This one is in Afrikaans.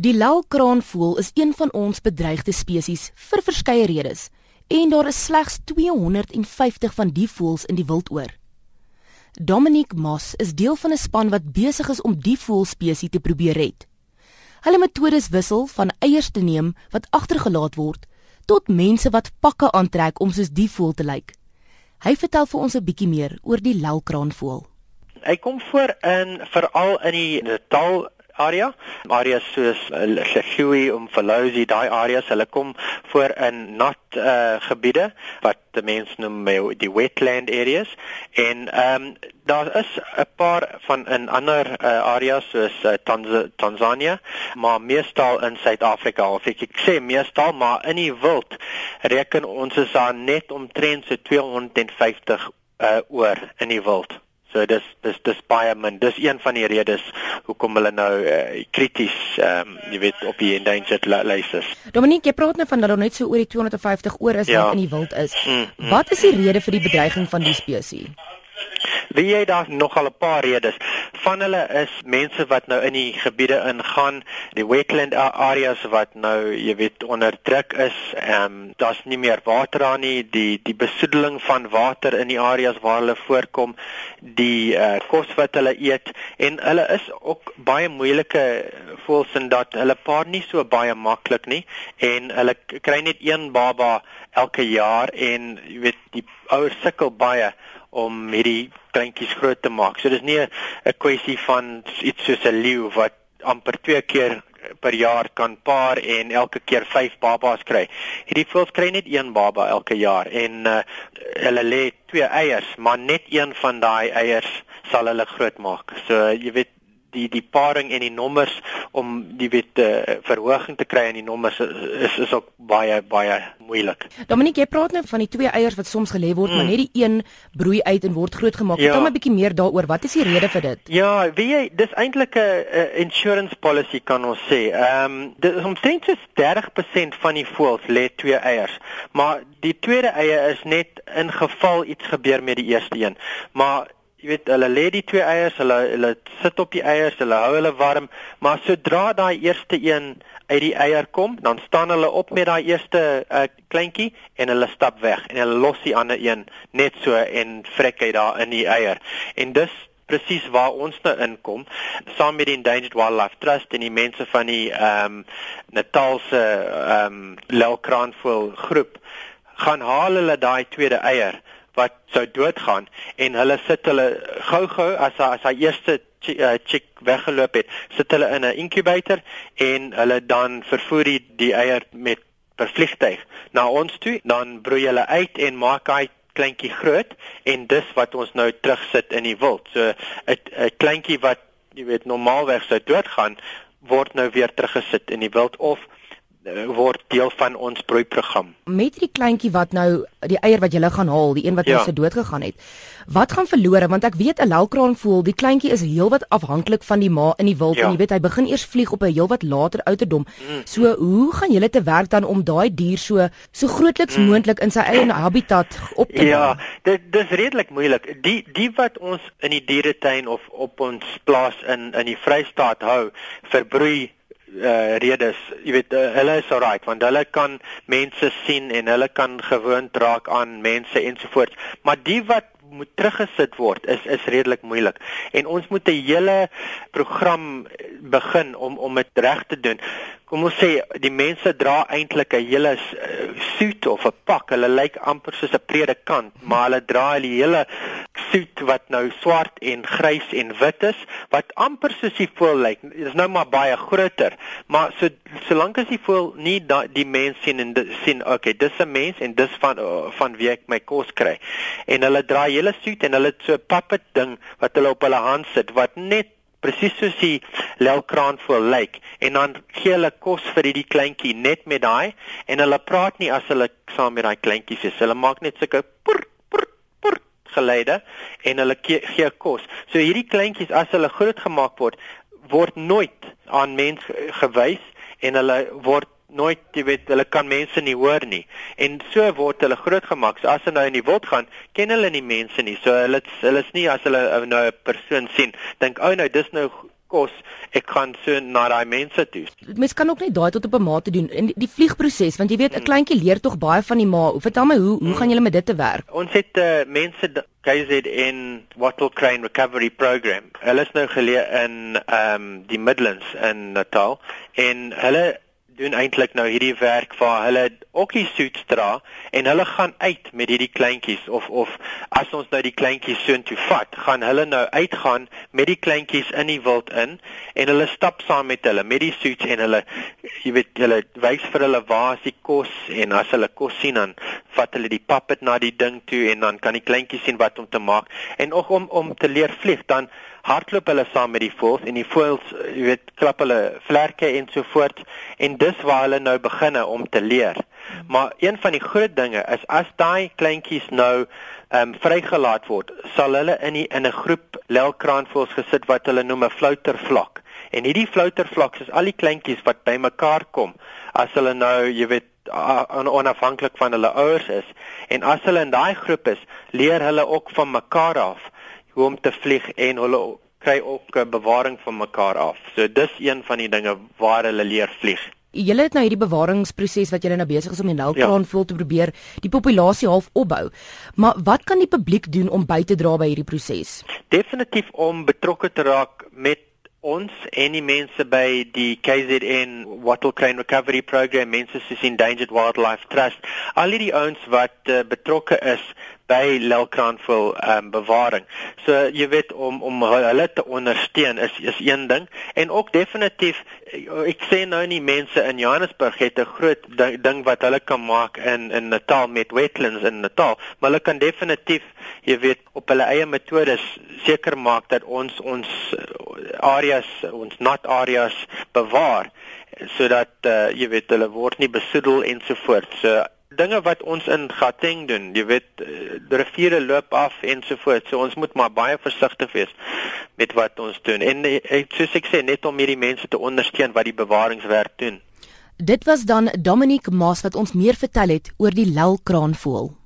Die lelkraanvoël is een van ons bedreigde spesies vir verskeie redes en daar is slegs 250 van die voëls in die wild oor. Dominic Moss is deel van 'n span wat besig is om die voëlspesies te probeer red. Hulle metodes wissel van eiers te neem wat agtergelaat word tot mense wat pakke aantrek om soos die voël te lyk. Hy vertel vir ons 'n bietjie meer oor die lelkraanvoël. Hy kom voor in veral in die Natal area. Areas soos Shefui uh, om Verlousi, daai areas, hulle kom voor in nat uh, gebiede wat die mense noem die wetland areas en ehm um, daar is 'n paar van in ander uh, areas soos uh, Tanz Tanzania, maar meestal in Suid-Afrika. Of ek, ek sê meestal, maar in die wild reken ons is daar net omtrent so 250 uh, oor in die wild. So dis dis dis baie min. Dis een van die redes hoekom hulle nou uh, krities ehm um, jy weet op die endangered lys is. Dominique, jy praat nou van dat daar net so oor die 250 oor is ja. wat in die wild is. Mm, mm. Wat is die rede vir die bedreiging van die spesies? Wie jy daar nogal 'n paar redes. Van hulle is mense wat nou in die gebiede ingaan, die wetland areas wat nou, jy weet, onder druk is. Ehm um, daar's nie meer water aan nie. Die die besoedeling van water in die areas waar hulle voorkom, die uh, kos wat hulle eet en hulle is ook baie moeilike voels en dat hulle paar nie so baie maklik nie en hulle kry net een baba elke jaar en jy weet die ouers sukkel baie om hierdie kleintjies groot te maak. So dis nie 'n kwessie van iets soos 'n leeu wat amper twee keer per jaar kan paar en elke keer 5 babas kry. Hierdie voëls kry net een baba elke jaar en uh, hulle lê twee eiers, maar net een van daai eiers sal hulle groot maak. So jy weet die die paring en die nommers om die wet uh, verhoging te kry in die nommers is is ook baie baie moeilik. Dominique, jy praat nou van die twee eiers wat soms gelê word, mm. maar net die een broei uit en word grootgemaak. Ja. Kom 'n bietjie meer daaroor. Wat is die rede vir dit? Ja, wie jy dis eintlik 'n insurance policy kan ons sê. Ehm um, dit is omtrent so 30% van die voëls lê twee eiers, maar die tweede eie is net in geval iets gebeur met die eerste een. Maar jy weet hulle lê die twee eiers, hulle hulle sit op die eiers, hulle hou hulle warm, maar sodra daai eerste een uit die eier kom, dan staan hulle op met daai eerste uh, kleintjie en hulle stap weg en hulle los die ander een net so en vrek hy daar in die eier. En dis presies waar ons nou inkom saam met die Endangered Wildlife Trust en die mense van die ehm um, Natalse ehm um, lelkraanvoël groep gaan haal hulle daai tweede eier wat sou doodgaan en hulle sit hulle gou-gou as as hy eerste uh, chick weggeloop het, sit hulle in 'n incubator en hulle dan vervoer die, die eier met per vliegtyg na ons toe, dan broei hulle uit en maak hy kleintjie groot en dis wat ons nou terugsit in die wild. So 'n 'n kleintjie wat jy weet normaalweg sou doodgaan, word nou weer teruggesit in die wild of Eh, word deel van ons broeiprogram. Met die kleintjie wat nou die eier wat jy gaan haal, die een wat ja. se dood gegaan het. Wat gaan verlore want ek weet 'n lelkraan voel, die kleintjie is heelwat afhanklik van die ma in die wild ja. en jy weet hy begin eers vlieg op 'n heelwat later ouderdom. Mm. So hoe gaan julle te werk dan om daai dier so so grootliks mm. moontlik in sy eie habitat op te Ja, dit dis redelik moeilik. Die die wat ons in die dieretuin of op ons plaas in in die Vrystaat hou vir broei uh redes, jy weet uh, hulle is alright want hulle kan mense sien en hulle kan gewoond raak aan mense ensovoorts. Maar die wat moet teruggesit word is is redelik moeilik. En ons moet 'n hele program begin om om dit reg te doen kom ons sê die mense dra eintlik 'n hele uh, suit of 'n pak. Hulle lyk amper soos 'n predikant, maar hulle dra die hele suit wat nou swart en grys en wit is, wat amper soos die voël lyk. Dit is nou maar baie groter, maar so solank as die voël nie da, die mens sien en sien, okay, dis 'n mens en dis van uh, van wie ek my kos kry. En hulle dra hele suit en hulle het so 'n puppet ding wat hulle op hulle hand sit wat net presies soos die lelkraanvoël lyk en dan gee hulle kos vir hierdie kleintjie net met daai en hulle praat nie as hulle saam met daai kleintjies is. Hulle maak net sulke pur pur pur geluide en hulle gee kos. So hierdie kleintjies as hulle groot gemaak word, word nooit aan mens gewys en hulle word nooit jy weet hulle kan mense nie hoor nie en so word hulle grootgemaak so as hulle nou in die wild gaan ken hulle nie mense nie so hulle hulle is nie as hulle nou 'n persoon sien dink ou oh, nou dis nou kos, ek gaan so na daai mense toe. Mens kan ook net daai tot op 'n mate doen in die, die vliegproses want jy weet 'n hmm. kleintjie leer tog baie van die ma. Vertel my hoe hoe hmm. gaan julle met dit te werk? Ons het uh, mense KZN Wattle Crane Recovery Program. Hulle is nou geleë in ehm um, die Midlands in Natal en hulle doen eintlik nou hierdie werk waar hulle okkie suits dra en hulle gaan uit met hierdie kleintjies. Of of as ons nou die kleintjies soontoe vat, gaan hulle nou uitgaan met die kleintjies in die wild in en hulle stap saam met hulle met die suits en hulle jy weet hulle wys vir hulle waar is die kos en as hulle kos sien dan vat hulle die puppet na die ding toe en dan kan die kleintjies sien wat om te maak. En ook om om te leer vlieg dan hardloop hulle saam met die voëls en die voëls jy weet klap hulle vlerke en so voort en dis waar hulle nou beginne om te leer. Maar een van die groot dinge is as daai kleintjies nou ehm um, vrygelaat word, sal hulle in die, in 'n groep lelkraanvoëls gesit wat hulle noem 'n floutervlak. En hierdie floutervlak is al die kleintjies wat bymekaar kom as hulle nou, jy weet onafhanklik van hulle ouers is en as hulle in daai groep is, leer hulle ook van mekaar af hoe om te vlieg en hulle kry ook 'n bewaring van mekaar af. So dis een van die dinge waar hulle leer vlieg. Julle het nou hierdie bewaringsproses wat julle nou besig is om die Nylkraan vol ja. te probeer die populasie half opbou. Maar wat kan die publiek doen om by te dra by hierdie proses? Definitief om betrokke te raak met ons en die mense by die KZN Wattle Crane Recovery Program, mense soos Endangered Wildlife Trust, al die ouens wat uh, betrokke is by lelkraanvul ehm um, bewaring. So jy weet om om hulle te ondersteun is is een ding en ook definitief ek sê nou nie mense in Johannesburg het 'n groot ding, ding wat hulle kan maak in in Natal met wetlands in Natal, maar hulle kan definitief jy weet op hulle eie metodes seker maak dat ons ons areas ons nat areas bewaar sodat uh, jy weet hulle word nie besoedel ensovoorts. So dinge wat ons in Gauteng doen, jy weet, eh, riviere loop af ensovoorts. So ons moet maar baie versigtig wees met wat ons doen. En eh, soos ek sê, net om hierdie mense te ondersteun wat die bewaringswerk doen. Dit was dan Dominic Maas wat ons meer vertel het oor die lelkraanvoël.